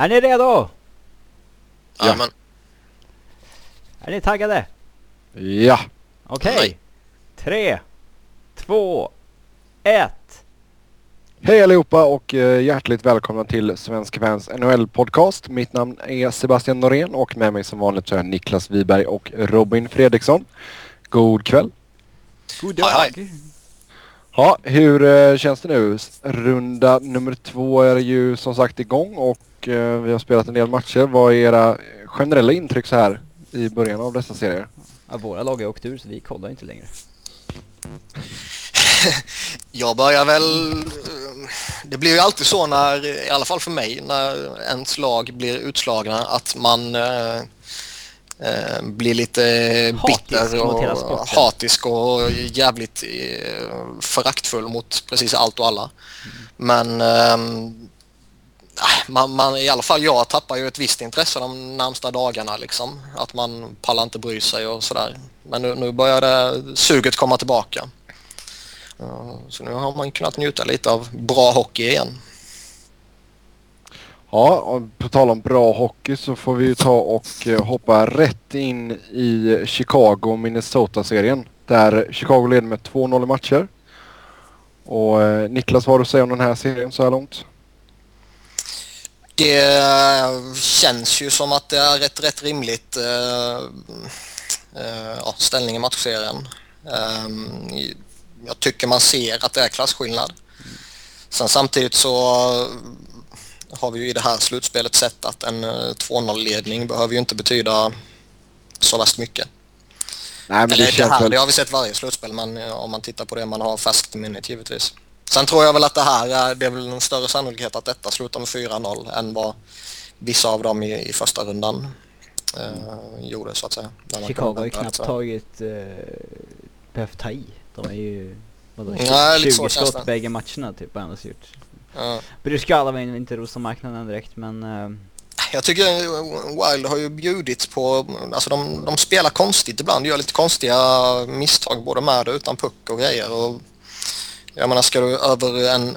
Är ni redo? Ja. Ja. men Är ni taggade? Ja, Okej. Nej. Tre, två, ett. hej allihopa och eh, hjärtligt välkomna till Svenska fans NHL-podcast. Mitt namn är Sebastian Norén och med mig som vanligt så är Niklas Wiberg och Robin Fredriksson. God kväll. God Hej, dag. Ja, hur eh, känns det nu? Runda nummer två är ju som sagt igång och eh, vi har spelat en del matcher. Vad är era generella intryck så här i början av dessa serier? Ja, våra lag har åkt ur så vi kollar inte längre. jag börjar väl... eh, Det blir ju alltid så när, i alla fall för mig, när ens lag blir utslagna att man eh, eh, blir lite Hatisk bitter och hatisk och jävligt eh, föraktfull mot precis allt och alla. Men ehm, man, man, i alla fall jag tappar ju ett visst intresse de närmsta dagarna liksom. Att man pallar inte bry sig och sådär. Men nu, nu börjar det suget komma tillbaka. Så nu har man kunnat njuta lite av bra hockey igen. Ja, och på tal om bra hockey så får vi ju ta och eh, hoppa rätt in i Chicago-Minnesota-serien. Där Chicago leder med 2-0 i matcher. Och eh, Niklas, vad har du att säga om den här serien så här långt? Det känns ju som att det är rätt, rätt rimligt eh, eh, ja, ställning i matchserien. Ehm, jag tycker man ser att det är klasskillnad. Sen samtidigt så har vi ju i det här slutspelet sett att en eh, 2-0-ledning behöver ju inte betyda så värst mycket. Nej, men Eller det det, här, väl... det har vi sett varje slutspel men eh, om man tittar på det man har färskt i minnet givetvis. Sen tror jag väl att det här är, det är väl en större sannolikhet att detta slutar med 4-0 än vad vissa av dem i, i första rundan eh, gjorde så att säga. Chicago har ju knappt tagit... Eh, behövt ta i. De är ju... Vadå, Nej, lite så 20 känns skott bägge matcherna typ har annars gjort. Ja. Var ju inte rosa-marknaden direkt men... Eh, Jag tycker Wild har ju bjudit på, alltså de, de spelar konstigt ibland, gör lite konstiga misstag både med och utan puck och grejer. Och jag menar ska du över en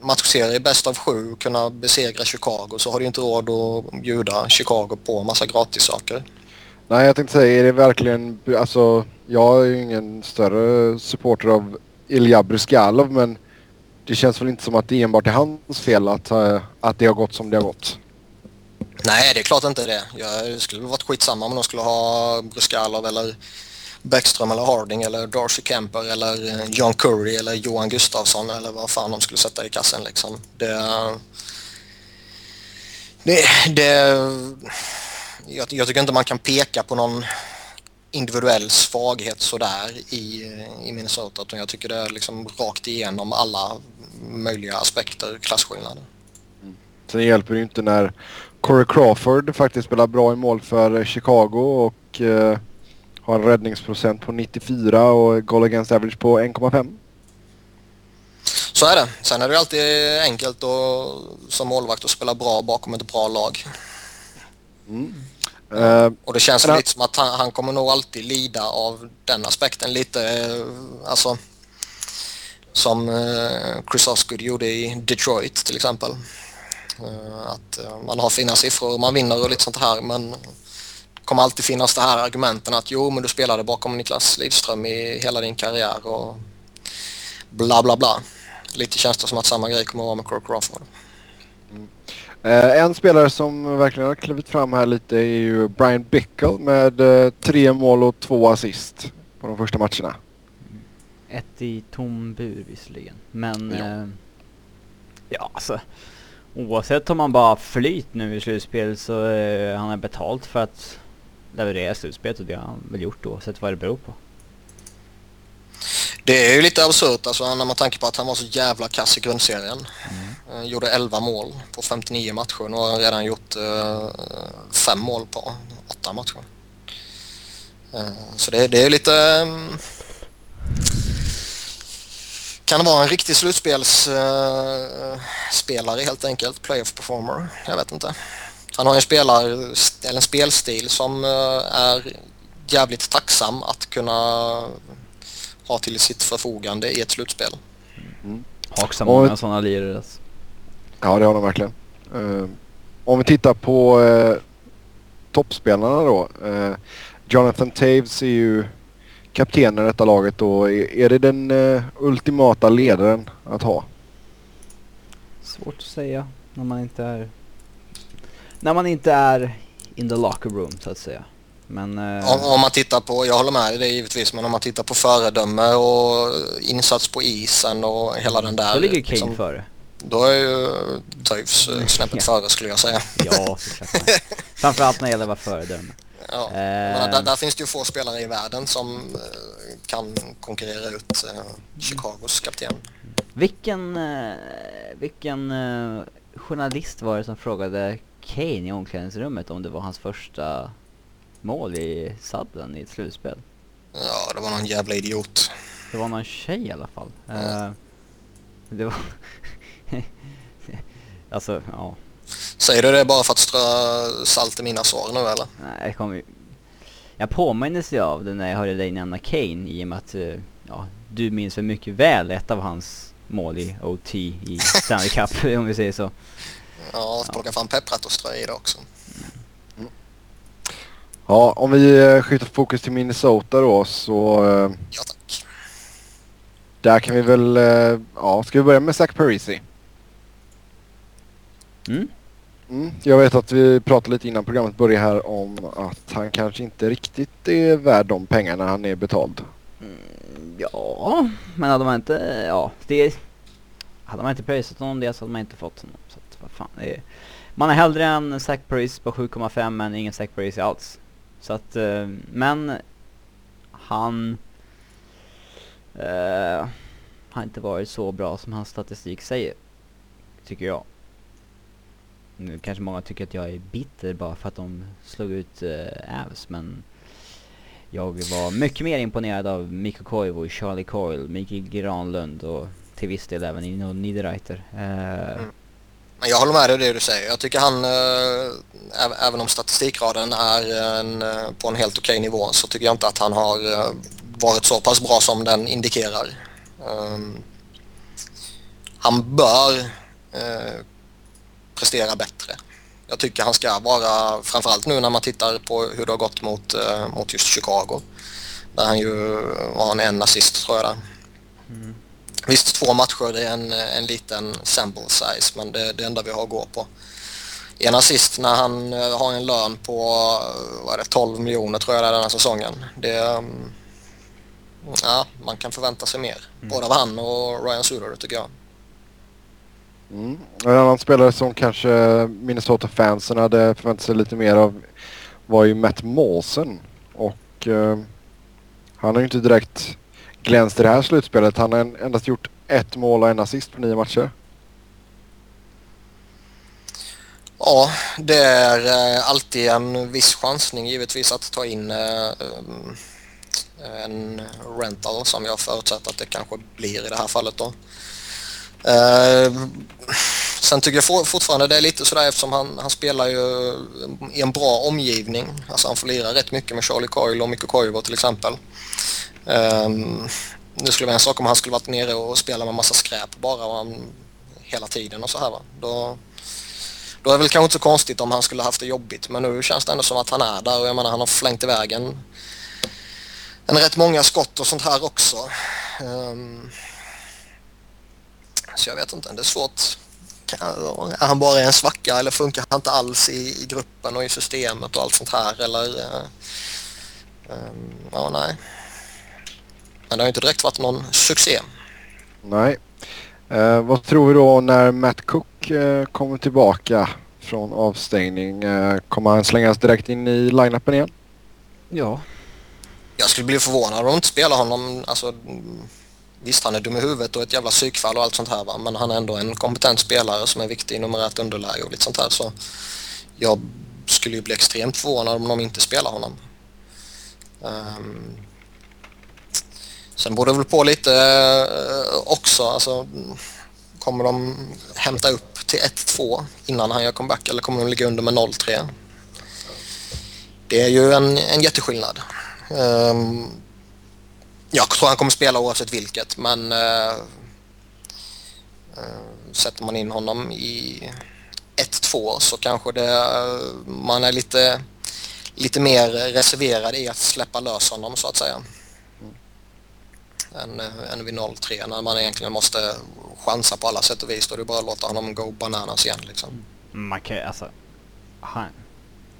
matchserie bäst av sju kunna besegra Chicago så har du inte råd att bjuda Chicago på massa gratissaker. Nej, jag tänkte säga, är det verkligen... Alltså, jag är ju ingen större supporter av Ilja Bryskalov men det känns väl inte som att det enbart är hans fel att, eh, att det har gått som det har gått. Nej, det är klart inte det. Jag skulle varit skitsamma om de skulle ha Bruskalov eller Bäckström eller Harding eller Darcy Kemper eller eh, John Curry eller Johan Gustafsson eller vad fan de skulle sätta i kassen liksom. Det... Eh, det... det jag, jag tycker inte man kan peka på någon individuell svaghet sådär i, eh, i Minnesota utan jag tycker det är liksom rakt igenom alla möjliga aspekter klasskillnader. Mm. Sen hjälper det ju inte när Corey Crawford faktiskt spelar bra i mål för Chicago och eh, har en räddningsprocent på 94 och goal against average på 1,5. Så är det. Sen är det alltid enkelt att, som målvakt att spela bra bakom ett bra lag. Eh, Och det känns han- lite som att han, han kommer nog alltid lida av den aspekten lite. eh, Alltså som Chris Osgood gjorde i Detroit till exempel. Att man har fina siffror, man vinner och lite sånt här men kommer alltid finnas det här argumenten att jo men du spelade bakom Niklas Lidström i hela din karriär och bla bla bla. Lite känns det som att samma grej kommer att vara med Corey Crawford. eh, en spelare som verkligen har klivit fram här lite är ju Brian Bickle med eh, tre mål och två assist på de första matcherna. ett i tom bur visserligen. Men... Ja. Eh, ja alltså. Oavsett om man bara flyt nu i slutspel så eh, han är betalt för att leverera slutspelet och det har han väl gjort oavsett vad det beror på. Det är ju lite absurt alltså när man tänker på att han var så jävla kass i grundserien. Eh, gjorde 11 mål på 59 matcher. Nu har han redan gjort eh, fem mål på åtta matcher. Eh, så det, det är lite... ehm, kan det vara en riktig slutspelsspelare spelare helt enkelt? Playoff performer? Jag vet inte. Han har en, spelar, eller en spelstil som eh, är jävligt tacksam att kunna ha till sitt förfogande i ett slutspel. Också Och- många sådana lirare alltså. Ja, det har de verkligen. Eh, om vi tittar på eh, toppspelarna då. Eh, Jonathan Taves är ju kapten i detta laget och är, är det den eh, ultimata ledaren att ha? Svårt att säga när man inte är... När man inte är in the locker room så att säga. Men... Eh, Om, om man tittar på, jag håller med dig givetvis, men om man tittar på föredöme och insats på isen och hela den där. då ligger Kane liksom, före. Då är ju Toews eh, snäppet Ja. före skulle jag säga. Ja, såklart. Framförallt när det gäller att vara föredöme. Ja. Eh. Men där, där finns det ju få spelare i världen som eh, kan konkurrera ut Chicagos kapten. Vilken, vilken journalist var det som frågade Kane i omklädningsrummet om det var hans första mål i sadden i ett slutspel? Ja, det var någon jävla idiot. Det var någon tjej i alla fall. Eh, det var... alltså, ja. Säger du det bara för att strö salt i mina sår nu eller? Nej, jag kommer. Jag påminner ju av det när jag hörde dig nämna Kane i och med att, eh, ja, du minns väl mycket väl ett av hans mål i OT i Stanley Cup om vi säger så. Ja, plocka fram pepprat och strö i det också. Ja, om vi eh, skjuter fokus till Minnesota då så eh, Ja tack. där kan vi väl, eh, ja ska vi börja med Zach Parisi? Mm? Mm, jag vet att vi pratade lite innan programmet började här om att han kanske inte riktigt är värd de pengarna han är betald. Ja, men hade man inte, ja, det... Hade man inte prisat honom det så hade man inte fått honom. Fan, det är, man är hellre en Sack Paris på 7,5 än ingen Sack Paris alls. Så att, eh, men han eh, har inte varit så bra som hans statistik säger. Tycker jag. Nu kanske många tycker att jag är bitter bara för att de slog ut eh, Avs, men jag var mycket mer imponerad av Mikko Koivu, Charlie Coyle, Mikael Granlund och till viss del även Nino Niederreiter. Eh, Mm. Men jag håller med dig i det du säger. Jag tycker han, äh, även om statistikraden är en, eh, på en helt okej nivå så tycker jag inte att han har eh, varit så pass bra som den indikerar. Um, han bör eh, prestera bättre. Jag tycker han ska vara, framförallt nu när man tittar på hur det har gått mot, eh, mot just Chicago. Där han ju var en assist tror jag där. Visst, två matcher det är en, en liten sample size men det är det enda vi har att gå på. En assist när han eh, har en lön på eh, vad är det, 12 miljoner tror jag det är den här säsongen. Det, mm, ja, man kan förvänta sig mer. Både av han och Ryan Suter tycker jag. Mm. En annan spelare som kanske Minnesota-fansen hade förväntat sig lite mer av var ju Matt Molson. Och eh, han har ju inte direkt glänst i det här slutspelet. Han har endast gjort ett mål och en assist på nio matcher. Ja, det är eh, alltid en viss chansning givetvis att ta in eh, en rental som jag förutsätter att det kanske blir i det här fallet då. Eh, sen tycker jag fortfarande det är lite sådär eftersom han, han spelar ju i en bra omgivning. Alltså han får lira rätt mycket med Charlie Coyle och Mikko Koivu till exempel. Ehm, um, det skulle vara en sak om han skulle varit nere och spela med massa skräp bara och han, hela tiden och så här va. Då, då är det väl kanske inte så konstigt om han skulle haft det jobbigt men nu känns det ändå som att han är där och jag menar han har flängt iväg en, en rätt många skott och sånt här också. Um, så jag vet inte, det är svårt. Är han bara en svacka eller funkar han inte alls i, i gruppen och i systemet och allt sånt här eller? Uh, um, ja, nej. Men det har inte direkt varit någon succé. Nej. Eh, vad tror vi då när Matt Cook eh, kommer tillbaka från avstängning? Eh, kommer han slängas direkt in i line-upen igen? ja, Jag skulle bli förvånad om de inte spelar honom. Alltså, visst, han är dum i huvudet och ett jävla psykfall och allt sånt här va? men han är ändå en kompetent spelare som är viktig i nummer ett underläge och lite sånt här. Så jag skulle ju bli extremt förvånad om de inte spelar honom. Ehm, sen borde det väl på lite eh, också. Alltså, kommer de hämta upp till 1-2 innan han gör comeback eller kommer de ligga under med 0-3? Det är ju en, en jätteskillnad. Um, jag tror han kommer spela oavsett vilket men uh, uh, sätter man in honom i 1-2 så kanske det, man är lite, lite mer reserverad i att släppa lös honom så att säga. Än, än vid 0-3 när man egentligen måste chansa på alla sätt och vis. Då är det bara att låta honom gå bananas igen liksom. Man kan alltså... Han,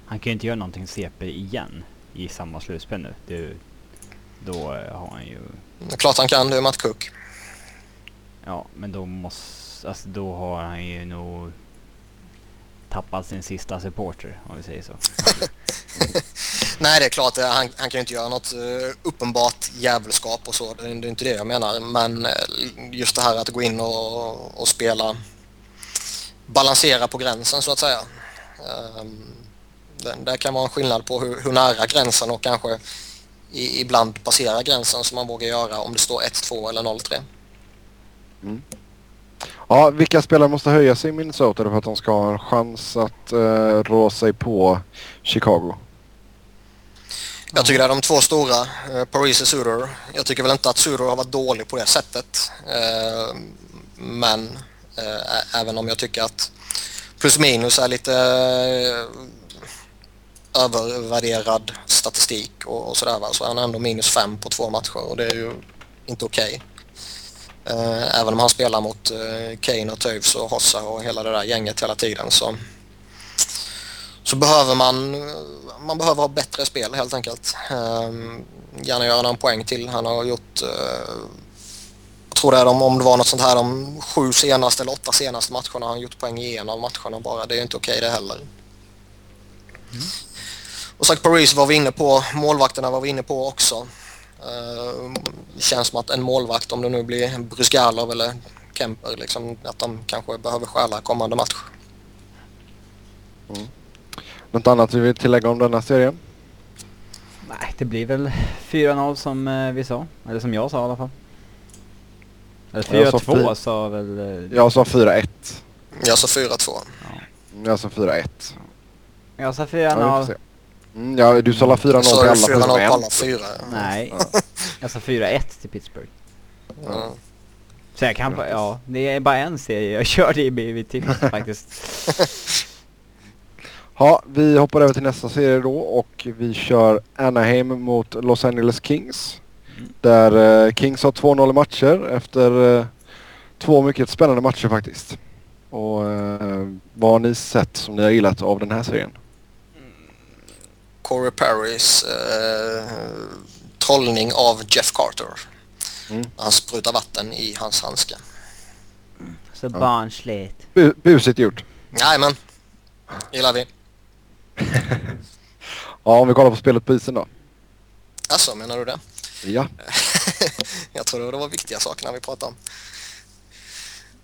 han kan ju inte göra någonting CP igen i samma slutspel nu. Det, då eh, har han ju... Det är klart han kan, det är Matt Cook. Ja, men då måste... Alltså då har han ju nog tappat sin sista supporter om vi säger så. Nej, det är klart. Eh, han, han kan ju inte göra något eh, uppenbart djävulskap och så. Det är, inte det jag menar. Men eh, just det här att gå in och, och spela balansera på gränsen så att säga. Ehm, det, det kan vara en skillnad på hur, hur nära gränsen och kanske i, ibland passera gränsen som man vågar göra om det står 1-2 eller 0-3. Mm. Ja, vilka spelare måste höja sig i Minnesota för att de ska ha en chans att uh, rå sig på Chicago? Jag tycker det är de två stora, eh, Paris och Suter. Jag tycker väl inte att Suter har varit dålig på det sättet. Eh, men eh, även om jag tycker att plus minus är lite eh, övervärderad statistik och, och sådär va? så är han ändå minus fem på två matcher och det är ju inte okej. Eh, även om han spelar mot eh, Kane och Toews och Hossa och hela det där gänget hela tiden så så behöver man, man behöver ha bättre spel helt enkelt. Um, gärna göra någon poäng till. Han har gjort, uh, jag tror det är de, om det var något sånt här de sju senaste eller åtta senaste matcherna har han gjort poäng i en av matcherna bara. Det är ju inte okej det heller. Och sagt Paris var vi inne på, målvakterna var vi inne på också. Uh, det känns som att en målvakt, om det nu blir Brysgalov eller Kemper, liksom, att de kanske behöver stjäla kommande match. Något annat vi vill tillägga om denna serien? Nej, det blir väl 4-0 som eh, vi sa. Eller som jag sa i alla fall. Eller Jag sa 4-2 fy- sa väl... eh, Jag sa 4-1. Jag sa 4-2. Jag sa 4-1. Jag sa Ja, vi får 4-0. se. Mm, ja, du sa la 4-0 Så till alla det 4-0 förutom på alla fyra. Nej, Ja. jag sa 4-1 till Pittsburgh. Ja. Så jag kan bara, ja, det är bara en serie jag körde i mitt tips faktiskt. Ja, vi hoppar över till nästa serie då och vi kör Anaheim mot Los Angeles Kings. Mm. Där eh, Kings har 2-0 i matcher efter eh, två mycket spännande matcher faktiskt. Och eh, vad har ni sett som ni har gillat av den här serien? Corey Perrys eh, trollning av Jeff Carter. Mm. Han sprutar vatten i hans handske. Så barnsligt. Bu- busigt gjort. Nej men, gillar vi. Ja, om vi kollar på spelet på isen då. Alltså, menar du det? Ja. jag trodde det var viktiga saker när vi pratade om.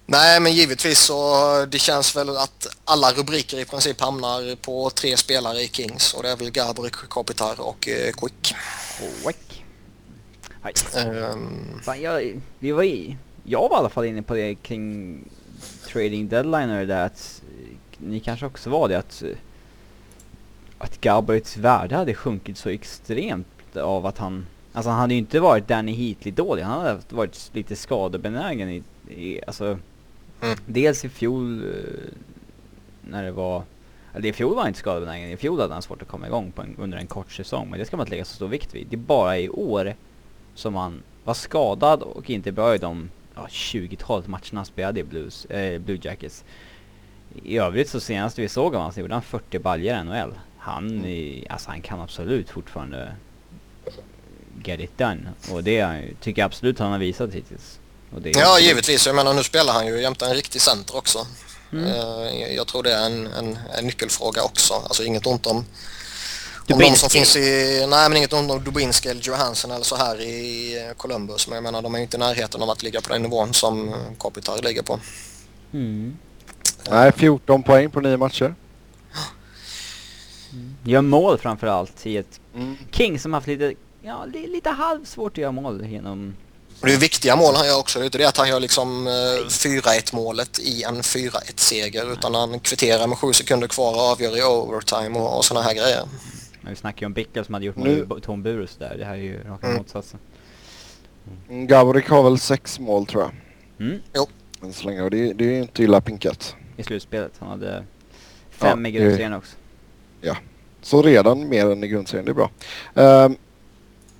Nej, men givetvis så det känns väl att alla rubriker i princip hamnar på tre spelare i Kings och det är väl Gaborik, Kopitar och eh, Quick. Quick. Ehm, fan, jag, vi var i, jag var i alla fall inne på det kring trading deadline och det där att eh, ni kanske också var det att eh, att Gabrits värde hade sjunkit så extremt av att han Alltså han hade ju inte varit Danny Heatley dålig, han hade varit lite skadebenägen i, i alltså Mm. Dels i fjol eh, när det var eller i fjol var han inte skadebenägen, i fjol hade han svårt att komma igång på en, under en kort säsong men det ska man inte lägga så stor vikt vid. Det är bara i år som han var skadad och inte bra i de ja, 20-talet matcherna han spelade i Blues, eh, Blue Jackets. I övrigt så senast vi såg honom så gjorde han 40 baljor i NHL. Han, i, alltså han kan absolut fortfarande get it done. Och det är- tycker jag absolut han har visat hittills. Och det är- ja, givetvis. Jag menar, nu spelar han ju jämte en riktig center också. Mm. Eh, jag tror det är en, en, en nyckelfråga också. Alltså inget ont om, om de som finns i... Nej, men inget ont om Dubinski eller Johansson eller så här i eh, Columbus. Men jag menar, de är ju inte i närheten av att ligga på den nivån som Kopitar ligger på. Mm. Nej, 14 poäng på nio matcher. Gör mål framförallt i ett Mm. King som haft lite, ja li, lite halvsvårt att göra mål genom det är viktiga mål han gör också. Det är inte det att han gör liksom eh, 4-1 målet i en 4-1 seger utan han kvitterar med sju sekunder kvar och avgör i overtime och, och sådana här grejer. Men vi snackar ju om Bickle som hade gjort Nu- mål i Tom Burus där. Det här är ju raka Mm. motsatsen. Mm, Gaborik har väl sex mål tror jag. Mm. Än så länge och det, det är ju inte illa pinkat. I slutspelet. Han hade Fem Ja, i grundserien också. Så redan mer än i grundserien, det är bra. Ehm,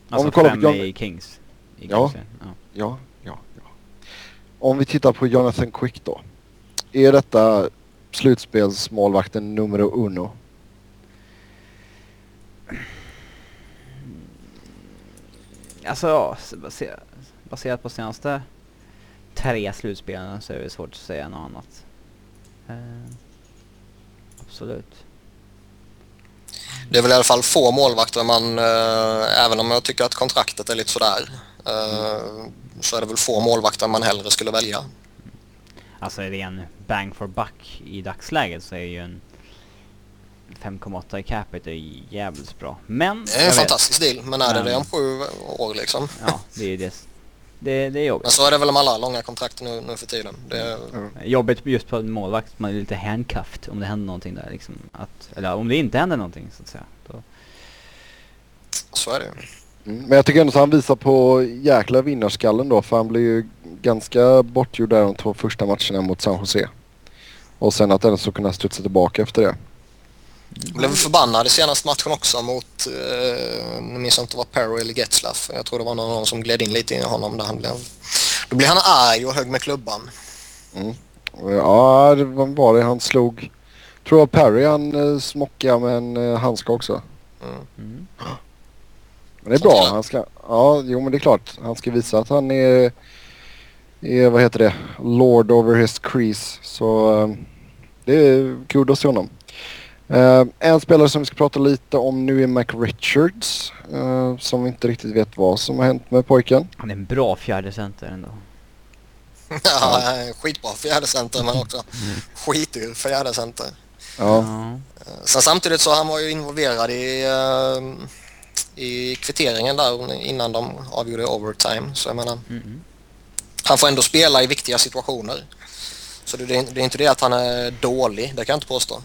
Alltså vi kollar på fem John- i Kings. I Ja. Ja. ja, ja, ja. Om vi tittar på Jonathan Quick då. Är detta slutspelsmålvakten numero uno? Alltså ja, s- baserat, baserat på senaste tre slutspelen så är det svårt att säga något annat. Eh, absolut. Det är väl i alla fall få målvakter man, eh, även om jag tycker att kontraktet är lite sådär, eh, så är det väl få målvakter man hellre skulle välja. Alltså ren bang for buck i dagsläget så är ju en 5,8 i capita jävligt bra. Men... Det är en jag vet- fantastisk deal, men är det Men- det om sju år liksom? Ja, det är ju det. Det, det är jobbigt. Men så är det väl med alla långa kontrakt nu, nu för tiden. Det, Jobbigt just på en målvakt, man är lite handcuffed om det händer någonting där liksom. Att, eller om det inte händer någonting så att säga. Då, så är det ju. Mm. Men jag tycker ändå att han visar på jäkla vinnarskallen då för han blev ju ganska bortgjord där de två första matcherna mot San Jose. Och sen att ändå så kunna studsa tillbaka efter det. Jag blev förbannad i senaste matchen också mot, eh, nu minns jag inte vad Perry eller Getzlaff. Jag tror det var någon som gled in lite i honom där han blev... Då blev han arg och högg med klubban. Och Ja, det var var det han slog. Tror jag Perry han eh, smockade med en eh, handske också. Mm. mm. Men det är bra. Han ska, ja, jo men det är klart. Han ska visa att han är, är vad heter det, Lord over his crease. Så eh, det är kudos till honom. Eh, en spelare som vi ska prata lite om nu är Mac Richards. eh, som vi inte riktigt vet vad som har hänt med pojken. Han är en bra fjärde center ändå. Ja, skitbra fjärdecenter men också skitur fjärdecenter. Ja, Sen samtidigt så han var ju involverad i, i kvitteringen där innan de avgjorde overtime. Så jag menar, Mm. han får ändå spela i viktiga situationer. Så det, det är inte det att han är dålig, det kan jag inte påstå.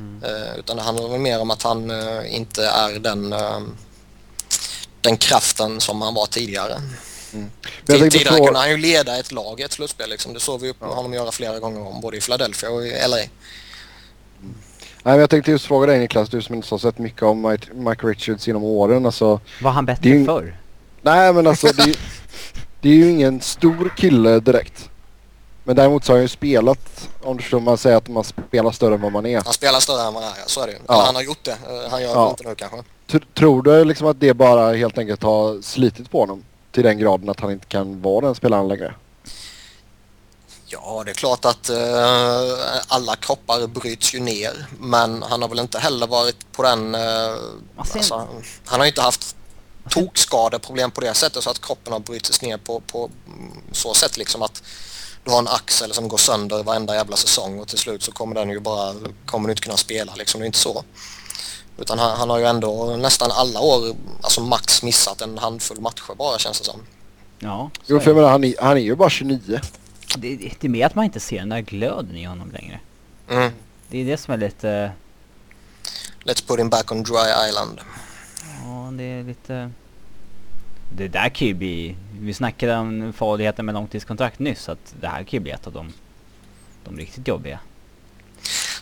Mm. Utan det handlar väl mer om att han eh, inte är den, eh, den kraften som han var tidigare. Men jag tänkte Tidigare kunde han ju leda ett lag i ett slutspel. Liksom. Det såg vi upp honom göra flera gånger om, både i Philadelphia och i LA. Nej, men jag tänkte just fråga dig Niklas, du som inte har sett mycket om Mike, Richards genom åren. Alltså, Var han bättre ju- förr? nej men alltså det, är- det är ju ingen stor kille direkt. Men däremot så har han ju spelat, om du förstår man säger, att man spelar större än vad man är. Han spelar större än vad han är, så är det ju. Ja. Eller han har gjort det. Han gör Ja. det inte nu kanske. Tr- tror du liksom att det bara helt enkelt har slitit på honom? Till den graden att han inte kan vara den spelaren längre? Ja, det är klart att eh, alla kroppar bryts ju ner. Men han har väl inte heller varit på den... eh, Alltså, han har ju inte haft tokskadeproblem på det sättet så att kroppen har brutits ner på, på så sätt liksom att du har en axel som går sönder varenda jävla säsong och till slut så kommer den ju bara, kommer du inte kunna spela liksom, det är inte så. Utan han, han har ju ändå nästan alla år, alltså max missat en handfull matcher bara känns det som. Ja, Jo för jag menar han är, han är ju bara 29. det, det det är mer att man inte ser den där glöden i honom längre. Mm. Det är det som är lite... Let's put him back on dry island. Ja, det är lite... Det där kan ju bli... Vi snackade om farligheten med långtidskontrakt nyss, att det här kan ju bli ett av de, de riktigt jobbiga.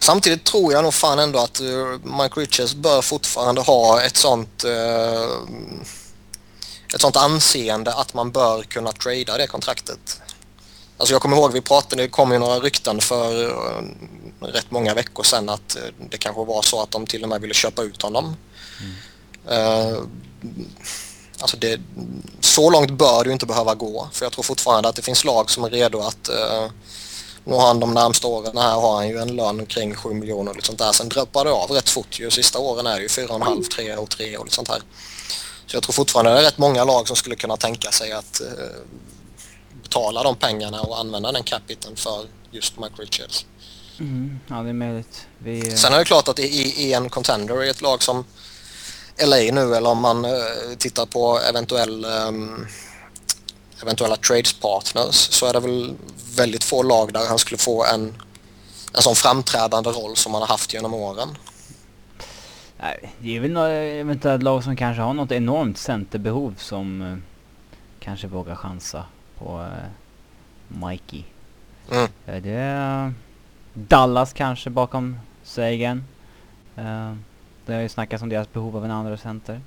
Samtidigt tror jag nog fan ändå att uh, Mike Richards bör fortfarande ha ett sånt uh, ett sånt anseende att man bör kunna trada det kontraktet. Alltså jag kommer ihåg vi pratade, det kom ju några rykten för uh, rätt många veckor sedan att det kanske var så att de till och med ville köpa ut honom. Uh, alltså det, så långt bör ju inte behöva gå för jag tror fortfarande att det finns lag som är redo att nu har han de närmsta åren här har han ju en lön kring 7 miljoner och lite sånt där. Sen droppar det av rätt fort ju. Sista åren är det ju 4,5, 3 och 3 och lite sånt här. Så jag tror fortfarande det är rätt många lag som skulle kunna tänka sig att eh, betala de pengarna och använda den capiten för just Mike Richards. Mm, ja, det är möjligt. Vi... Sen är det klart att i, i en contender i ett lag som LA nu eller om man eh, tittar på eventuell, ehm, eventuella trades partners så är det väl väldigt få lag där han skulle få en, en sån framträdande roll som han har haft genom åren. Nej, det är väl några eventuellt lag som kanske har något enormt centerbehov som eh, kanske vågar chansa på eh, Mikey. Mm. Det är Dallas kanske bakom Sagan. Uh, det har ju snackats om deras behov av en andra center.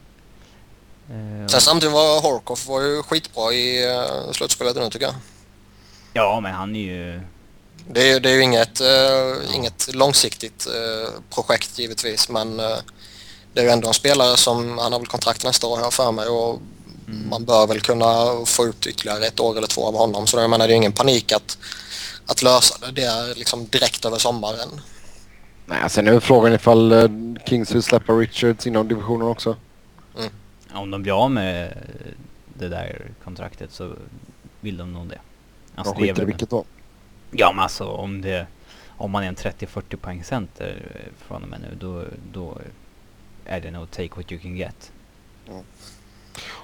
Uh, Sen samtidigt var Horkoff var ju skitbra i uh, slutspelet nu tycker jag. Ja, men han är ju... Det är, det är ju inget, uh, inget långsiktigt uh, projekt givetvis men uh, det är ju ändå en spelare som, han har väl kontrakt nästa år här för mig och mm. man bör väl kunna få ut ytterligare ett år eller två av honom. Så jag menar det är ingen panik att, att lösa det. Det är liksom direkt över sommaren. Nej, sen är frågan ifall Kings vill släppa Richards inom divisionen också. Mm. Om de blir av med det där kontraktet så vill de nog det. Alltså, de skiter i vilket då? Ja men alltså om det om man är en 30-40 poäng center från och med nu då, då är det nog take what you can get. Mm.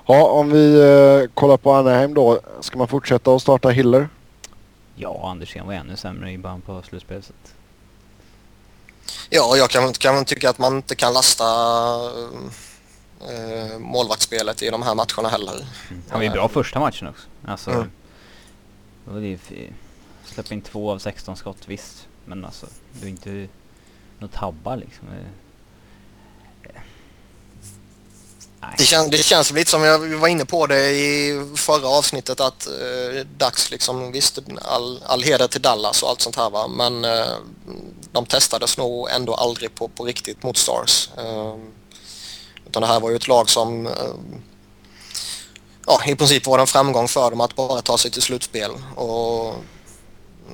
Ja, om vi eh, kollar på Anaheim då. Ska man fortsätta att starta Hiller? Ja, Andersén var ännu sämre i början på slutspelet. Ja, jag kan, kan tycka att man inte kan lasta eh, målvaktsspelet i de här matcherna heller. Mm. Han var ju bra första matchen också. Alltså, mm. det släppa in två av 16 skott, visst. Men alltså, det är inte något tabbar liksom. Det, kän, det känns lite som jag var inne på det i förra avsnittet att eh, dags liksom visst all, all heder till Dallas och allt sånt här va men eh, de testades nog ändå aldrig på, på riktigt mot Stars. Ehm, utan det här var ju ett lag som ehm, ja, i princip var det en framgång för dem att bara ta sig till slutspel och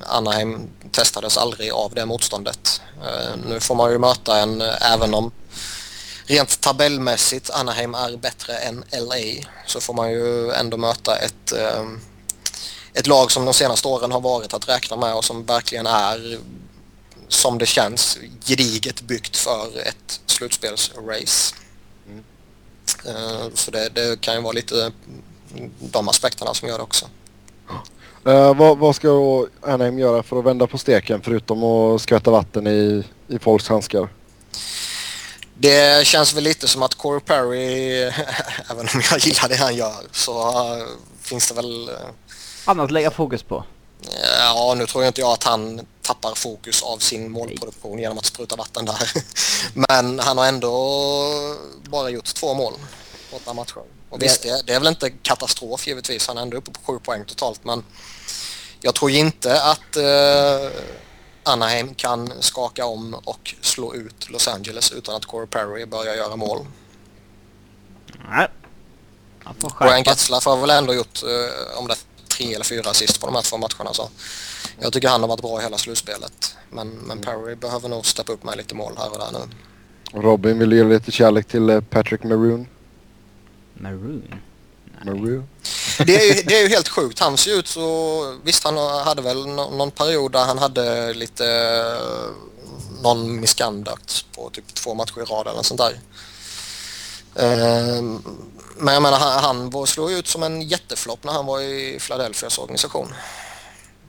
Anaheim testades aldrig av det motståndet. Ehm, nu får man ju möta en, även om rent tabellmässigt Anaheim är bättre än LA så får man ju ändå möta ett, ett lag som de senaste åren har varit att räkna med och som verkligen är som det känns gediget byggt för ett slutspelsrace. Mm. Eh, så det, det, kan ju vara lite de aspekterna som gör det också. Uh, vad, vad, ska Anaheim göra för att vända på steken förutom att skvätta vatten i, i folks handskar? Det känns väl lite som att Corey Perry, även om jag gillar det han gör, så uh, finns det väl... Uh, Annat att lägga fokus på? Ja, nu tror jag inte jag att han tappar fokus av sin målproduktion genom att spruta vatten där. Men han har ändå bara gjort två mål på åtta matcher. Och visst, det, det är väl inte katastrof givetvis. Han är ändå uppe på sju poäng totalt. Men jag tror inte att eh, Anaheim kan skaka om och slå ut Los Angeles utan att Corey Perry börjar göra mål. Nej. Brian Getzlaff har väl ändå gjort eh, om det tre eller fyra assist på de här två matcherna. Så jag tycker han har varit bra i hela slutspelet. Men, men Perry behöver nog steppa upp med lite mål här och där nu. Robin vill ge lite kärlek till eh, Patrick Maroon. Maroon? Maroon? Det är, ju, det är ju helt sjukt. Han ser ut så... Visst, han hade väl någon period där han hade lite... Någon misconduct på typ två matcher i rad eller något sånt där. Ehm, men jag menar, han, han slog ut som en jätteflopp när han var i Philadelphias organisation.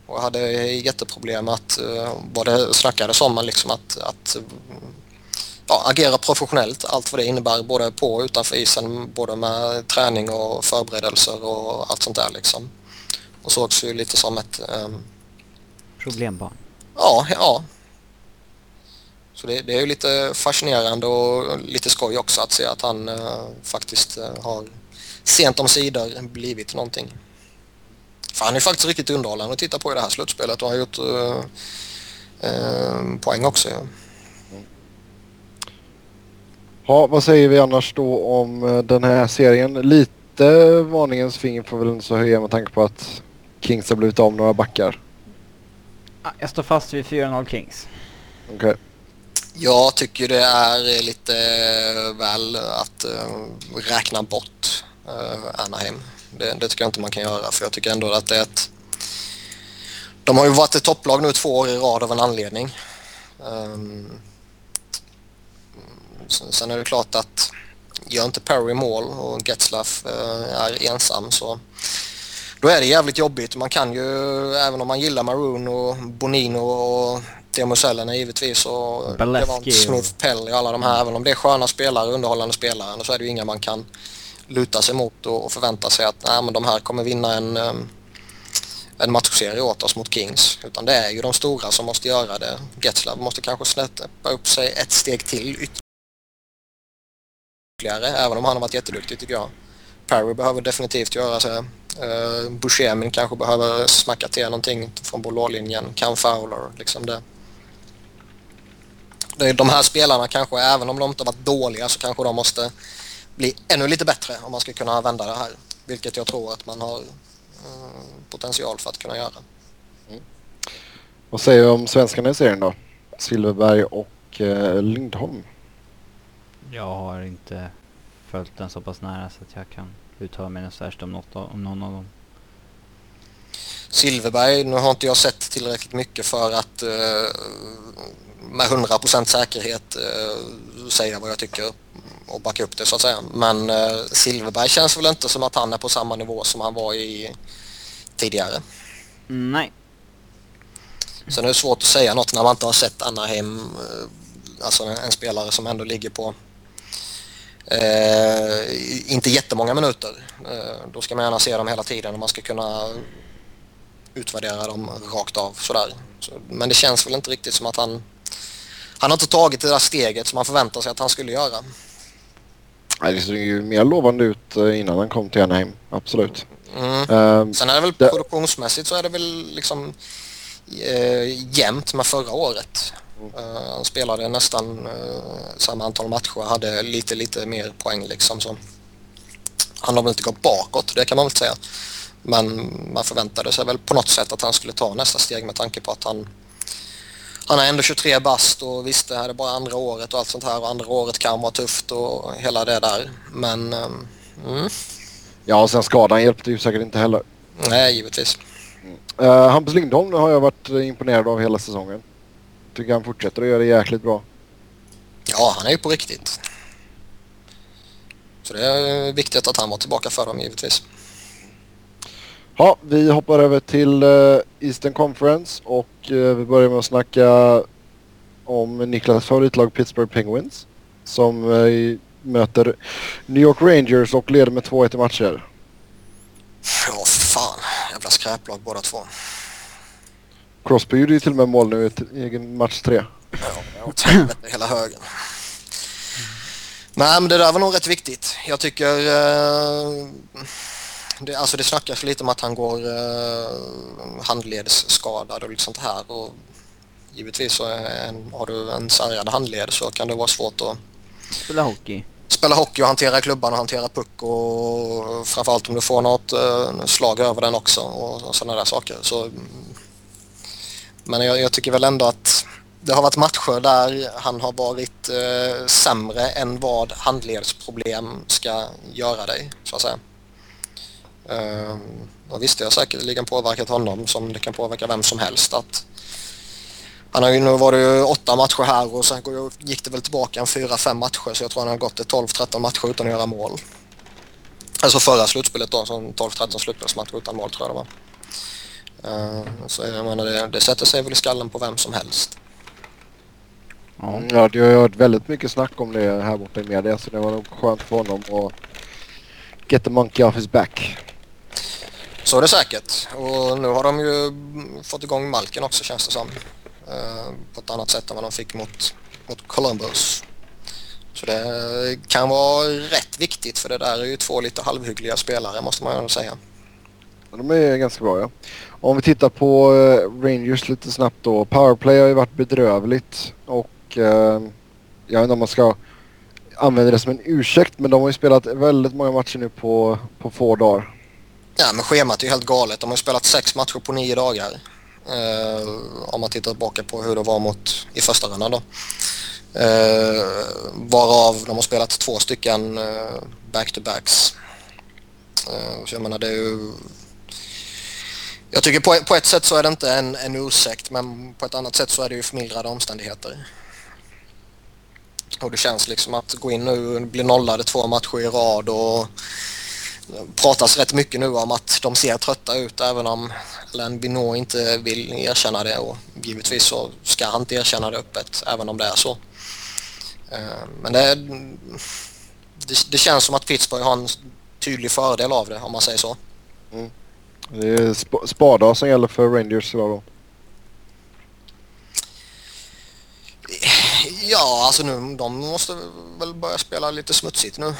Och hade jätteproblem att, eh, vad det snackades om, liksom att, att ja, agera professionellt, allt vad det innebär både på och utanför isen, både med träning och förberedelser och allt sånt där liksom. Och sågs ju lite som ett... Um... Problembarn? Ja, ja. Så det, det är ju lite fascinerande och lite skoj också att se att han uh, faktiskt uh, har sent om sidor blivit någonting. För han är faktiskt riktigt underhållande att titta på i det här slutspelet och har gjort uh, poäng också. Ja. Ja, vad säger vi annars då om eh, den här serien? Lite varningens finger får väl inte så höja med tanke på att Kings har blivit av några backar. Jag står fast vid 4-0 Kings. Okej. Okay. Jag tycker det är lite väl att uh, räkna bort Anaheim. Det, det, tycker jag inte man kan göra för jag tycker ändå att det är ett... De har ju varit ett topplag nu två år i rad av en anledning. Um, Sen är det klart att gör inte Perry mål och Getzlaff eh, är ensam så då är det jävligt jobbigt. Man kan ju, även om man gillar Maroon och Bonino och Selänne givetvis och Baleski Smith, Pelly och alla de här. Även om det är sköna spelare, underhållande spelare så är det ju inga man kan luta sig mot och förvänta sig att nej, men de här kommer vinna en, ehm, en matchserie åt oss mot Kings. Utan det är ju de stora som måste göra det. Getzlav måste kanske snäppa upp sig ett steg till ytterligare. Även om han har varit jätteduktig tycker jag. Perry behöver definitivt göra sig. Uh, eh, Buscemin kanske behöver smacka till någonting från blålinjen. Cam Fowler, liksom det. De här spelarna kanske, även om de inte har varit dåliga, så kanske de måste bli ännu lite bättre om man ska kunna vända det här. Vilket jag tror att man har uh, potential för att kunna göra. Mm. Vad säger du om svenskarna i serien då? Silverberg och uh, Lindholm? Jag har inte följt den så pass nära så att jag kan uttala mig värst om, något, om någon av dem. Silverberg, nu har inte jag sett tillräckligt mycket för att uh, med 100% säkerhet uh, säga vad jag tycker och backa upp det så att säga. Men uh, Silverberg känns väl inte som att han är på samma nivå som han var i tidigare. Nej. Sen är det svårt att säga något när man inte har sett Anaheim, alltså en spelare som ändå ligger på Eh, inte jättemånga minuter. Eh, då ska man gärna se dem hela tiden och man ska kunna utvärdera dem rakt av sådär. Så, men det känns väl inte riktigt som att han... Han har inte tagit det där steget som man förväntar sig att han skulle göra. Nej, det såg ju mer lovande ut eh, innan han kom till Anaheim, absolut. Mm. Uh, Sen är det väl det... produktionsmässigt så är det väl liksom uh, jämnt med förra året. Uh, han spelade nästan uh, samma antal matcher och hade lite, lite mer poäng liksom. Så han har väl inte gått bakåt, det kan man väl säga. Men man förväntade sig väl på något sätt att han skulle ta nästa steg med tanke på att han han är ändå 23 bast och visst det här är bara andra året och allt sånt här och andra året kan vara tufft och hela det där. Men... Um, mm. Ja, och sen skadan hjälpte ju säkert inte heller. Nej, givetvis. Uh, Hampus Lindholm har jag varit imponerad av hela säsongen tycker han fortsätter att göra det jäkligt bra. Ja, han är ju på riktigt. Så det är viktigt att han var tillbaka för dem givetvis. Ja, vi hoppar över till uh, Eastern Conference och uh, vi börjar med att snacka om Niklas favoritlag Pittsburgh Penguins som uh, möter New York Rangers och leder med 2-1 i matcher. Ja, fan. Jävla skräplag båda två. Crosby gjorde ju till och med mål nu i egen match tre. Ja, hela högen. Nej, men det där var nog rätt viktigt. Jag tycker... Eh, det, alltså det snackas lite om att han går eh, handledsskadad och lite sånt här. Och givetvis så en, har du en sargad handled så kan det vara svårt att... Spela hockey. Spela hockey och hantera klubban och hantera puck och framförallt om du får något eh, slag över den också och, och sådana där saker. Så men jag, jag, tycker väl ändå att det har varit matcher där han har varit eh, sämre än vad handledsproblem ska göra dig, så att säga. Uh, och visst, det har säkerligen påverkat honom som det kan påverka vem som helst. Att han har ju nu varit ju åtta matcher här och sen gick det väl tillbaka en fyra, fem matcher så jag tror han har gått 12-13 matcher utan att göra mål. Alltså förra slutspelet då, 12-13 slutspelsmatcher utan mål tror jag det var. Ehm, så jag menar, det, det sätter sig väl i skallen på vem som helst. Ja, ja det har ju hört väldigt mycket snack om det här borta i media så det var nog skönt för honom att get the monkey off his back. Så är det säkert. Och nu har de ju fått igång Malken också känns det som. Uh, på ett annat sätt än vad de fick mot, mot Columbus. Så det kan vara rätt viktigt för det där är ju två lite halvhyggliga spelare måste man ju säga. De är ganska bra ja. Om vi tittar på uh, Rangers lite snabbt då. Powerplay har ju varit bedrövligt och uh, jag vet inte om man ska använda det som en ursäkt men de har ju spelat väldigt många matcher nu på, på få dagar. Ja men schemat är ju helt galet. De har ju spelat sex matcher på nio dagar. Eh, om man tittar tillbaka på hur det var mot i första rundan då. Eh, varav de har spelat två stycken eh, back-to-backs. Eh, så jag menar det är ju jag tycker på, på ett sätt så är det inte en, en ursäkt men på ett annat sätt så är det ju förmildrande omständigheter. Och det känns liksom att gå in nu och bli nollade två matcher i rad och pratas rätt mycket nu om att de ser trötta ut även om Len Binot inte vill erkänna det och givetvis så ska han inte erkänna det öppet även om det är så. Eh, men det, det, det känns som att Pittsburgh har en tydlig fördel av det om man säger så. Mm. Det är sp- spada som gäller för Rangers idag då. Ja, alltså nu, de måste väl börja spela lite smutsigt nu.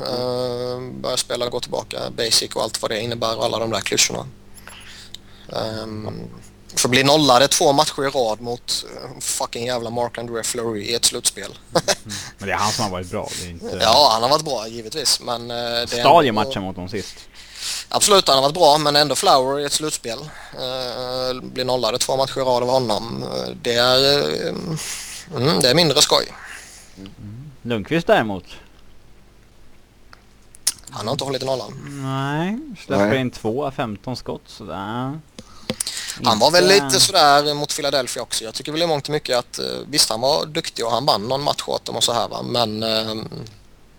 Uh, börja spela, gå tillbaka, basic och allt vad det innebär och alla de där klyschorna. Um, för bli nollade två matcher i rad mot uh, fucking jävla Mark André Fleury i ett slutspel. Men det är han som har varit bra. Inte... ja, han har varit bra givetvis men... Uh, det är ändå- mot dem sist. Absolut, han har varit bra men ändå Flower i ett slutspel. Uh, blir nollade två matcher i rad av honom. Uh, det är... Uh, mm, det är mindre skoj. Lundqvist däremot. Han har inte hållit nollan. Nej, släpper Nej. in två av 15 skott sådär. Han var väl lite sådär mot Philadelphia också. Jag tycker väl i mångt och mycket att eh, visst han var duktig och han vann någon match åt dem och så här va. Men eh,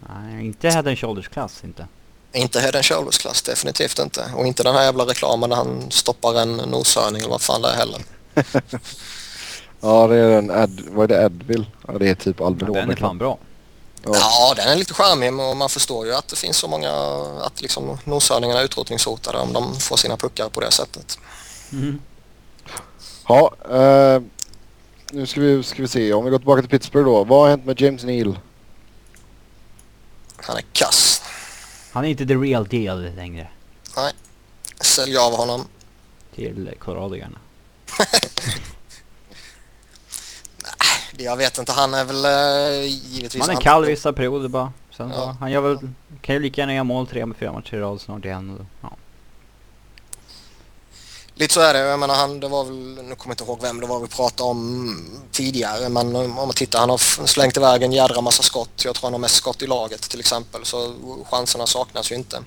Nej, inte head and shoulders klass inte. inte Head and Shoulders klass definitivt inte. Och inte den här jävla reklamen där han stoppar en noshörning eller vad fan det är heller. Ja det är en Ad, vad är det Advil? Ja det är typ Alvedon. den är fan bra. Ja. Ja, den är lite charmig och man förstår ju att det finns så många att liksom noshörningarna är utrotningshotade om de får sina puckar på det sättet. Mm. Ja, eh, nu ska vi, ska vi se. Om vi går tillbaka till Pittsburgh då. Vad har hänt med James Neal? Han är kass. Han är inte the real deal längre. Sälj av honom. Till Colorado-garna. Jag vet inte, han är väl eh, givetvis... Han är han- kall vissa perioder bara. Sen Ja. han gör väl, kan ju lika gärna göra mål tre med fyra matcher i rad snart igen. och- Ja. Lite så är det. Jag menar han, det var väl, nu kommer jag inte ihåg vem det var vi pratade om tidigare men om man tittar han har slängt iväg en jädra massa skott. Jag tror han har mest skott i laget till exempel så chanserna saknas ju inte.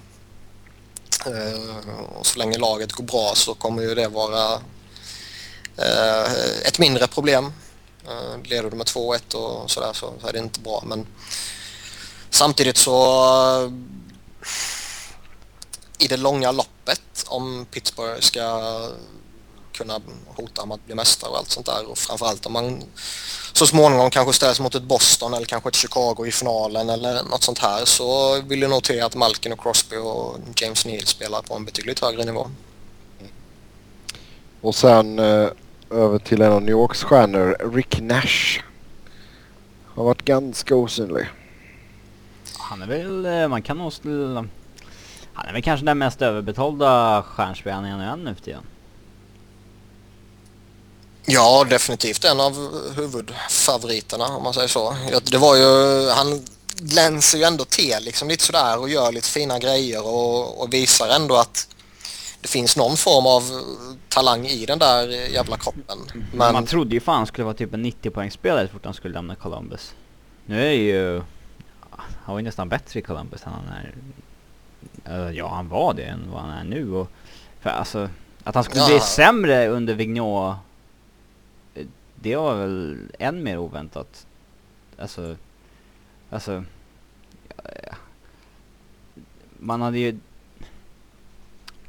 Eh, och så länge laget går bra så kommer ju det vara eh, ett mindre problem. Eh, leder du med 2-1 och sådär så, är det inte bra men samtidigt så eh, i det långa loppet om Pittsburgh ska kunna hota om att bli mästare och allt sånt där och framförallt om man så småningom kanske ställs mot ett Boston eller kanske ett Chicago i finalen eller något sånt här så vill jag notera att Malkin och Crosby och James Neal spelar på en betydligt högre nivå. Och sen eh, över till en av New Yorks stjärnor, Rick Nash. Har varit ganska osynlig. Han är väl, eh, man kan nog Han är väl kanske den mest överbetalda stjärnspelaren i NHL nu för tiden. Ja, definitivt en av huvudfavoriterna om man säger så. Det var ju, han glänser ju ändå till liksom lite sådär och gör lite fina grejer och, och visar ändå att det finns någon form av talang i den där jävla kroppen. Men Man trodde ju fan skulle vara typ en 90 poängspelare så fort han skulle lämna Columbus. Nu är ju... Han var ju nästan bättre i Columbus än han är... Eh, ja, han var det än vad han är nu och... För alltså, att han skulle Ja. bli sämre under Vigneault... eh, Det var väl än mer oväntat. Alltså... Alltså... ja, Man hade ju...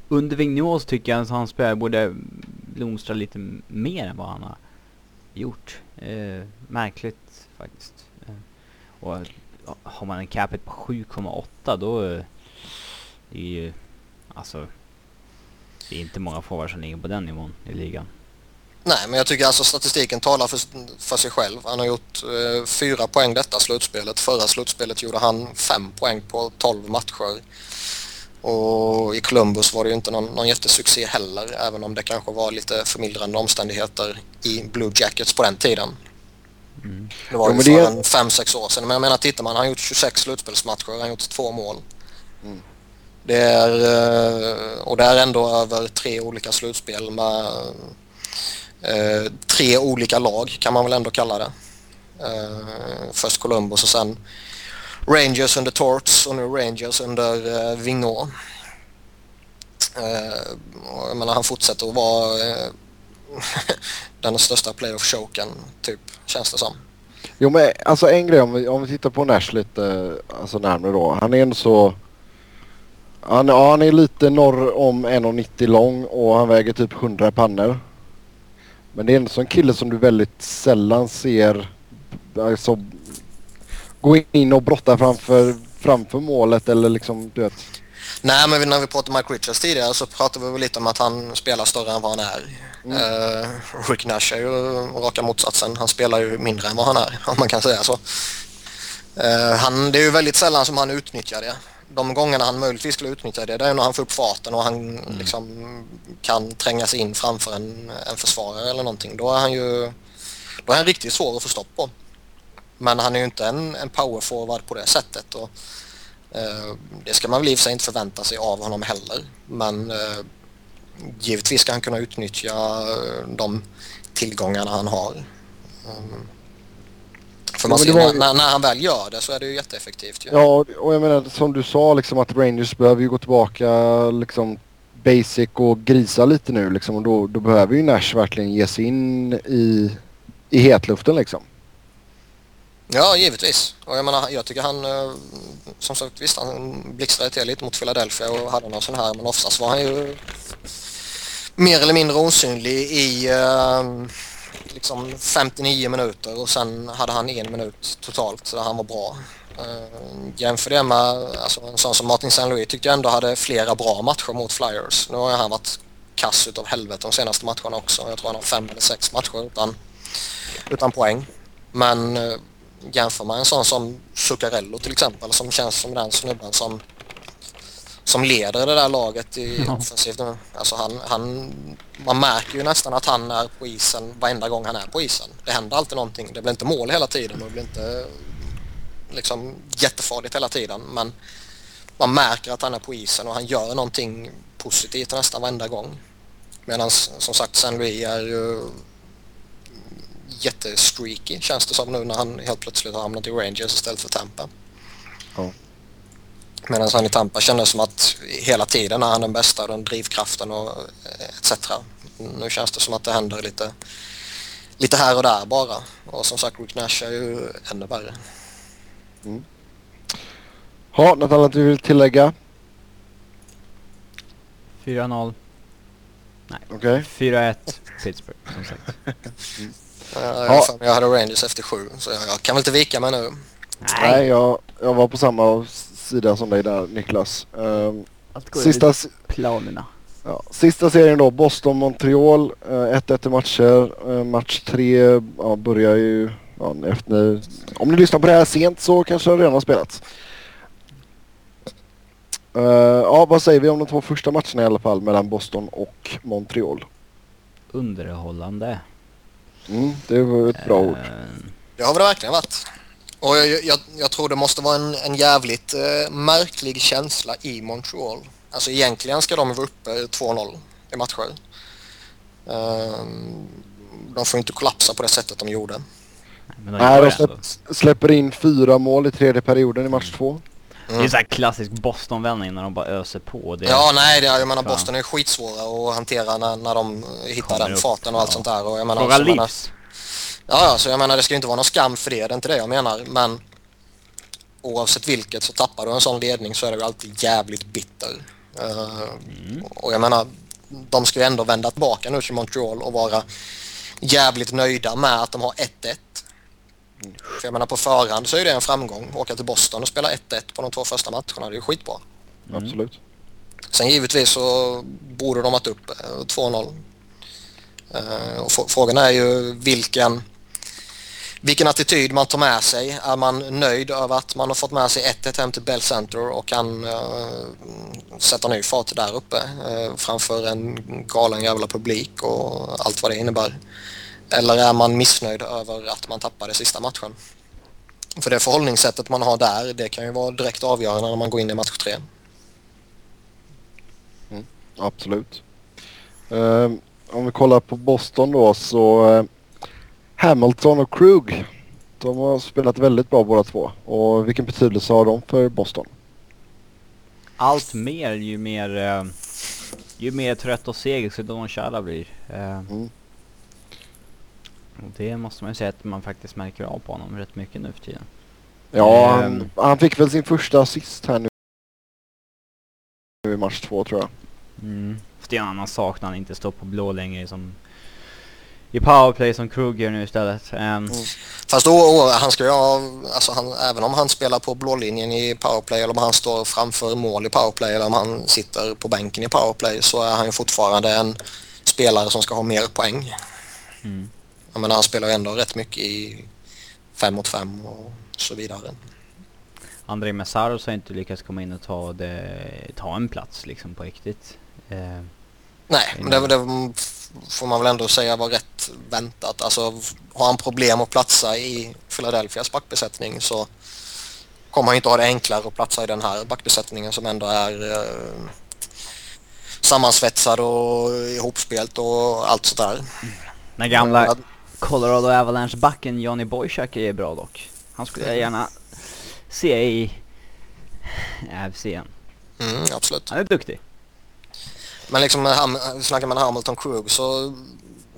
Under Vigneault så tycker jag att hans spö borde blomstra lite mer än vad han har gjort. Eh, märkligt faktiskt. Eh, och har man en capita på 7,8 då... Eh, det är ju... Alltså... Det är inte många forwards som ligger på den nivån i ligan. nej, men jag tycker alltså statistiken talar för, för sig själv. Han har gjort eh, fyra poäng detta slutspelet. Förra slutspelet gjorde han fem poäng på 12 matcher. Och i Columbus var det ju inte någon, någon jättesuccé heller även om det kanske var lite förmildrande omständigheter i Blue Jackets på den tiden. Mm. Det var ju men för det- en fem sex år sedan. Men jag menar tittar man, han har gjort 26 slutspelsmatcher, han har gjort två mål. Mm. Det är, eh, och det är ändå över tre olika slutspel med eh, tre olika lag kan man väl ändå kalla det. Eh, först Columbus och sen Rangers under Torts och nu Rangers under eh, Vigneault. Eh, jag menar han fortsätter att vara eh, den största playoff-choken typ, känns det som. Jo men alltså en grej om vi, om vi tittar på Nash lite alltså närmare då. Han är ändå så... Han, ja, han är lite norr om 1,90 lång och han väger typ 100 pannor. Men det är ändå sån kille som du väldigt sällan ser alltså, gå in och brotta framför, framför målet eller liksom du vet. Nej, men när vi pratade Mike Richards tidigare så pratade vi lite om att han spelar större än vad han är. Mm. Uh, Rick Nash är ju raka motsatsen. Han spelar ju mindre än vad han är, om man kan säga så. Uh, han, det är ju väldigt sällan som han utnyttjar det. De gångerna han möjligtvis skulle utnyttja det, det är när han får upp farten och han mm. liksom kan tränga sig in framför en, en försvarare eller någonting. Då är han ju då är han riktigt svår att få stopp på. Men han är ju inte en, en powerforward på det sättet. Och, eh, det ska man väl i och för sig inte förvänta sig av honom heller. Men eh, givetvis ska han kunna utnyttja eh, de tillgångarna han har. Um, för man ja, ser, var... när, när, han väl gör det så är det ju jätteeffektivt. Ju. Ja, och jag menar som du sa liksom att Rangers behöver ju gå tillbaka liksom basic och grisa lite nu liksom och då, då behöver ju Nash verkligen ge sig in i, i hetluften liksom. Ja, givetvis. Och jag menar, jag tycker han, eh, som sagt visst han blixtrade till lite mot Philadelphia och hade någon sån här men oftast var han ju mer eller mindre osynlig i eh, liksom 59 minuter och sen hade han en minut totalt så han var bra. Eh, jämför det med alltså, en sån som Martin St. Louis tyckte jag ändå hade flera bra matcher mot Flyers. Nu har han varit kass utav helvete de senaste matcherna också. Jag tror han har fem eller sex matcher utan, utan poäng. Men eh, jämför man en sån som Zuccarello till exempel som känns som den snubben som som leder det där laget i ja. offensivt. Alltså han, han, man märker ju nästan att han är på isen varenda gång han är på isen. Det händer alltid någonting. Det blir inte mål hela tiden och det blir inte liksom jättefarligt hela tiden. Men man märker att han är på isen och han gör någonting positivt nästan varenda gång. Medan som sagt San Louis är ju jättestreaky känns det som nu när han helt plötsligt har hamnat i Rangers istället för Tampa. Ja. Medan han i Tampa kändes som att hela tiden är han den bästa, den drivkraften och etc. Nu känns det som att det händer lite, lite här och där bara. Och som sagt Rick Nash är ju ännu värre. Mm. Ja, något annat du vill tillägga? 4-0. Nej. Okay. 4-1 Pittsburgh som sagt. mm. Ja. Jag hade Rangers efter sju så jag, jag kan väl inte vika mig nu. Nej, Nej jag, jag var på samma sida som dig där Niklas. Um, sista, planerna. Ja, sista serien då, Boston-Montreal, 1-1 uh, i matcher. Uh, match 3 uh, börjar ju, ja, efter, om ni lyssnar på det här sent så kanske det redan har spelats. Uh, ja, vad säger vi om de två första matcherna i alla fall mellan Boston och Montreal? Underhållande. Mm, det var ett bra ord. Det har det verkligen varit. Och jag, jag, jag, tror det måste vara en, en jävligt eh, märklig känsla i Montreal. Alltså egentligen ska de vara uppe 2-0 i matcher. Um, de får inte kollapsa på det sättet de gjorde. Men de Nej, de släpp, släpper in fyra mål i tredje perioden i match två. Mm. Det är så här klassisk Boston-vändning när de bara öser på. Det ja, nej, det, jag menar Boston är skitsvåra att hantera när, när de hittar Kommer den upp. farten och allt ja. sånt där. Och jag menar, Fråga livs. Ja, ja, så jag menar det ska ju inte vara någon skam för det, det är inte det jag menar. Men oavsett vilket så tappar du en sån ledning så är det ju alltid jävligt bitter. Uh, mm. Och jag menar, de ska ju ändå vända tillbaka nu till Montreal och vara jävligt nöjda med att de har 1-1. För jag menar på förhand så är det en framgång. Åka till Boston och spela 1-1 på de två första matcherna, det är ju skitbra. Mm. Absolut. Sen givetvis så borde de ha upp 2-0. Uh, eh, och frågan är ju vilken vilken attityd man tar med sig. Är man nöjd över att man har fått med sig 1-1 hem till Bell Center och kan uh, sätta ny fart där uppe uh, framför en galen jävla publik och allt vad det innebär? Eller är man missnöjd över att man tappade sista matchen? För det förhållningssättet man har där, det kan ju vara direkt avgörande när man går in i match 3. Mm, absolut. Uh, om vi kollar på Boston då så Hamilton och Krug. De har spelat väldigt bra båda två. Och vilken betydelse har de för Boston? Allt mer ju mer, uh, ju mer trött och seg så Don Chala blir. Uh, mm. Och det måste man ju säga att man faktiskt märker av på honom rätt mycket nu för tiden. Ja, um, han, han, fick väl sin första assist här nu i match två tror jag. Mm. Fast det är en annan sak när han inte står på blå längre som i powerplay som Krug gör nu istället. Um, Fast då, han ska ju ha, alltså han, även om han spelar på blålinjen i powerplay eller om han står framför mål i powerplay eller om han sitter på bänken i powerplay så är han ju fortfarande en spelare som ska ha mer poäng. mm. Jag menar han spelar ju ändå rätt mycket i fem mot fem och så vidare. André Messaros har inte lyckats komma in och ta, det, ta en plats liksom på riktigt. Eh, Nej, men det, det får man väl ändå säga var rätt väntat. Alltså har han problem att platsa i Philadelphias backbesättning så kommer han inte ha det enklare att platsa i den här backbesättningen som ändå är eh, sammansvetsad och ihopspelt och allt sådär. den gamla Colorado Avalanche-backen Johnny Boychuk är bra dock. Han skulle jag gärna se i AFC igen. Mm, absolut. Han är duktig. Men liksom Ham- snackar man Hamilton Krug så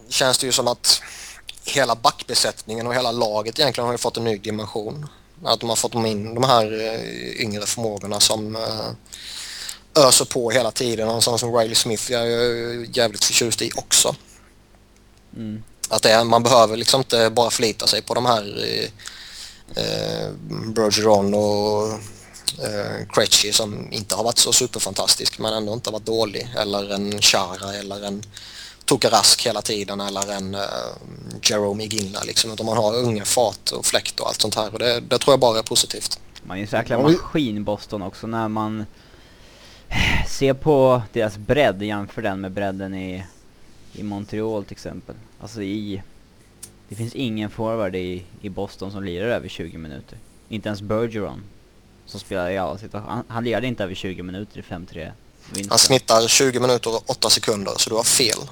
känns det ju som att hela backbesättningen och hela laget egentligen har ju fått en ny dimension. Att de har fått in de här eh, yngre förmågorna som eh, öser på hela tiden. Och en sån som Riley Smith jag är jävligt förtjust i också. Mm. Att det, är- man behöver liksom inte bara förlita sig på de här eh, eh, Bergeron och eh, Krejci som inte har varit så superfantastisk men ändå inte har varit dålig. Eller en Chara eller en Tokarask hela tiden eller en eh, Jerome Iginla liksom. Utan man har unga fart och fläkt och allt sånt här och det, det tror jag bara är positivt. Man är en så jäkla maskin Boston också när man ser på deras bredd jämför den med bredden i, i Montreal till exempel. Alltså i... Det finns ingen forward i, i Boston som lirar över 20 minuter. Inte ens Bergeron. Som spelar i alla situationer. Han, han lirade inte över 20 minuter i 5-3 vinsten. Han snittar 20 minuter och 8 sekunder så du har fel.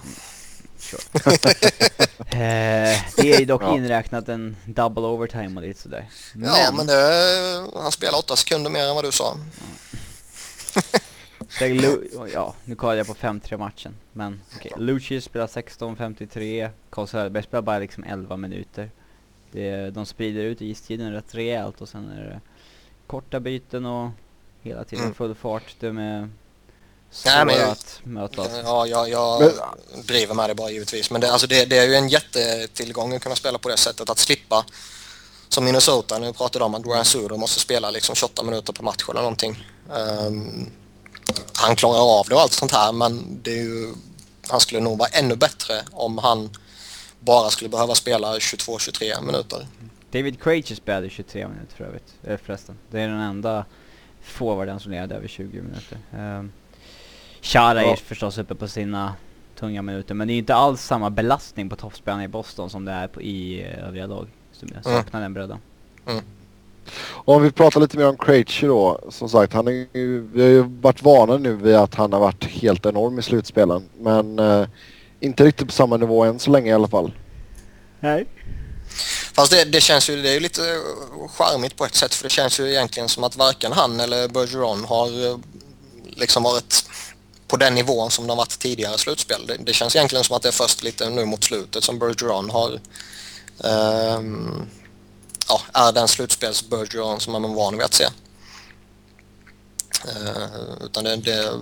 Eh, det är dock Ja. inräknat en double overtime och lite sådär. Ja men det, han spelar 8 sekunder mer än vad du sa. Ja, nu kollar jag på 5-3 matchen. Men okej, Lucius spelar 16.53, Carl Söderberg spelar bara liksom 11 minuter. Det, de sprider ut istiden rätt rejält och sen är det korta byten och hela tiden Mm. full fart. De är Nej, svåra men- att mötas. Ja, jag, jag Men- driver med det bara givetvis. Men det, alltså det, det är ju en jättetillgång att kunna spela på det sättet. Att slippa, som Minnesota, nu pratade de om att Ryan Suder måste spela liksom 28 minuter per match eller någonting. Ehm, han klarar av det och allt sånt här men det är ju, han skulle nog vara ännu bättre om han bara skulle behöva spela 22-23 minuter. David Krejci spelade 23 minuter för övrigt, eh, förresten. Det är den enda forwarden som leder över 20 minuter. Um, Chara är Ja. förstås uppe på sina tunga minuter, men det är inte alls samma belastning på toppspelarna i Boston som det är på, i eh, övriga lag. Som jag Mm. saknar den bredden. Om vi pratar lite mer om Krejci då. Som sagt, han är ju, vi har ju varit vana nu vid att han har varit helt enorm i slutspelen. Men eh, inte riktigt på samma nivå än så länge i alla fall. Nej. Fast det, det känns ju det är ju lite charmigt på ett sätt för det känns ju egentligen som att varken han eller Bergeron har eh, liksom varit på den nivån som de varit tidigare slutspel. Det, det känns egentligen som att det är först lite nu mot slutet som Bergeron har ehm, ja, är den slutspels Bergeron som man är van vid att se. Eh, utan det, det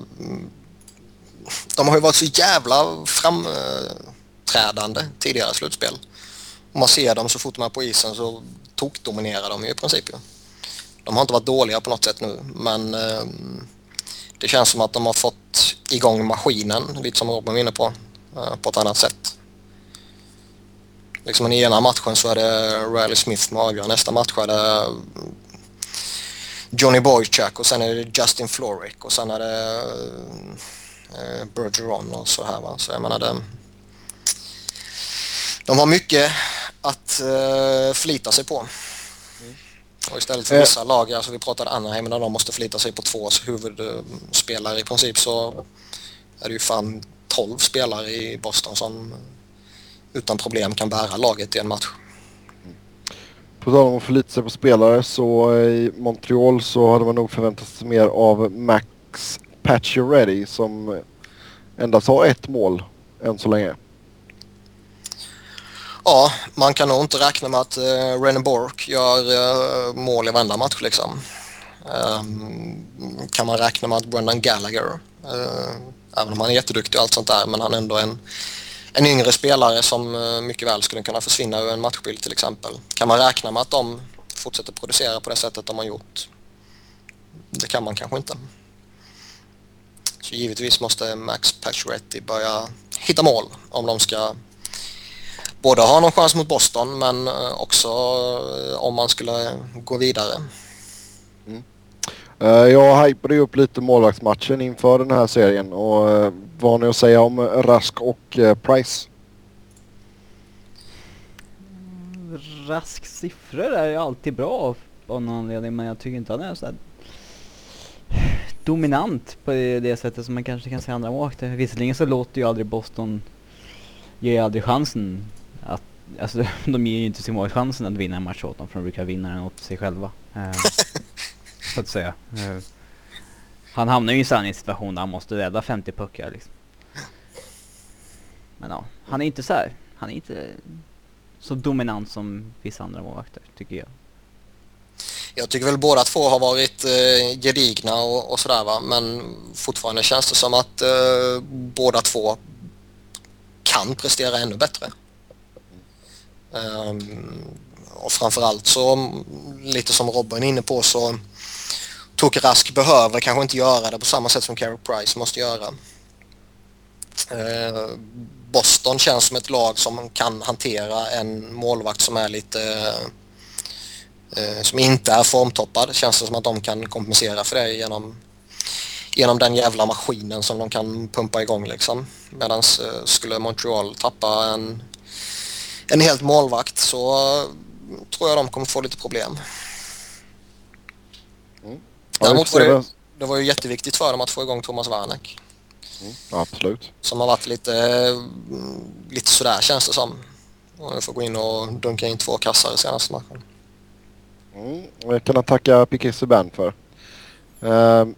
de har ju varit så jävla framträdande tidigare slutspel. Om man ser dem så fort de är på isen så tokdominerar de ju i princip. De har inte varit dåliga på något sätt nu men eh, det känns som att de har fått igång maskinen, lite som Robin var inne på, eh, på ett annat sätt. Liksom i ena matchen så är det Riley Smith som avgör, nästa match är det Johnny Boychuk och sen är det Justin Florek och sen är det eh, Bergeron och så här va. Så jag menar det, de har mycket att uh, förlita sig på. Och istället för Eh. vissa lag, alltså vi pratade Anaheim när de måste förlita sig på två huvudspelare i princip så är det ju fan 12 spelare i Boston som utan problem kan bära laget i en match. På tal om att förlita sig på spelare så i Montreal så hade man nog förväntat sig mer av Max Pacioretty som endast har ett mål än så länge. Ja, man kan nog inte räkna med att uh, René Bork gör eh, mål i varenda match liksom. Ehm, kan man räkna med att Brendan Gallagher, eh, även om han är jätteduktig och allt sånt där, men han är ändå en, en yngre spelare som eh, mycket väl skulle kunna försvinna ur en matchbild till exempel. Kan man räkna med att de fortsätter producera på det sättet de har gjort? Det kan man kanske inte. Så givetvis måste Max Pacioretty börja hitta mål om de ska både ha någon chans mot Boston men eh, också eh, om man skulle gå vidare. Eh, Jag hypade ju upp lite målvaktsmatchen inför den här serien och eh, vad har ni att säga om Rask och eh, Price? Rask siffror är ju alltid bra av någon anledning men jag tycker inte han är så här dominant på det det sättet som man kanske kan se andra målvakter. Visserligen så låter ju aldrig Boston ge aldrig chansen att, alltså de ger ju inte sin målvakt chansen att vinna en match åt dem för de brukar vinna den åt sig själva. Så att säga. Eh, han hamnar ju i en situation där han måste rädda 50 puckar liksom. Men ja, han är inte så här. han är inte så dominant som vissa andra målvakter tycker jag. Jag tycker väl båda två har varit eh, gedigna och, och sådär va men fortfarande känns det som att eh, båda två kan prestera ännu bättre. Ehm, och framförallt så lite som Robin är inne på så Toke Rask behöver kanske inte göra det på samma sätt som Carey Price måste göra. Eh, Boston känns som ett lag som kan hantera en målvakt som är lite eh, som inte är formtoppad. Känns det som att de kan kompensera för det genom, genom den jävla maskinen som de kan pumpa igång liksom. Medan eh, skulle Montreal tappa en, en helt målvakt så eh, tror jag de kommer få lite problem. Däremot var det, det, det var ju jätteviktigt för dem att få igång Thomas Werneck. Ja, absolut. Som har varit lite, mm, lite sådär känns det som. Och jag får gå in och dunka in två kassar i senaste matchen. Mm, jag kan jag tacka Piqué Subban för. Ehm,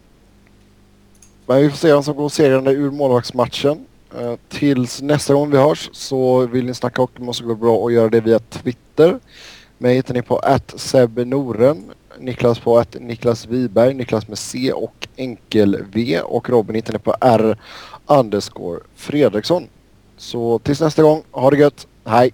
men vi får se vem som går segrande ur målvaktsmatchen. Uh, tills nästa gång vi hörs så vill ni snacka hockey måste gå bra och göra det via Twitter. Mig hittar ni på @sebnoren, Niklas på att Niklas Wiberg, Niklas med C och enkel V och Robin hittar ni på R underscore Fredriksson. Så tills nästa gång, ha det gött, hej!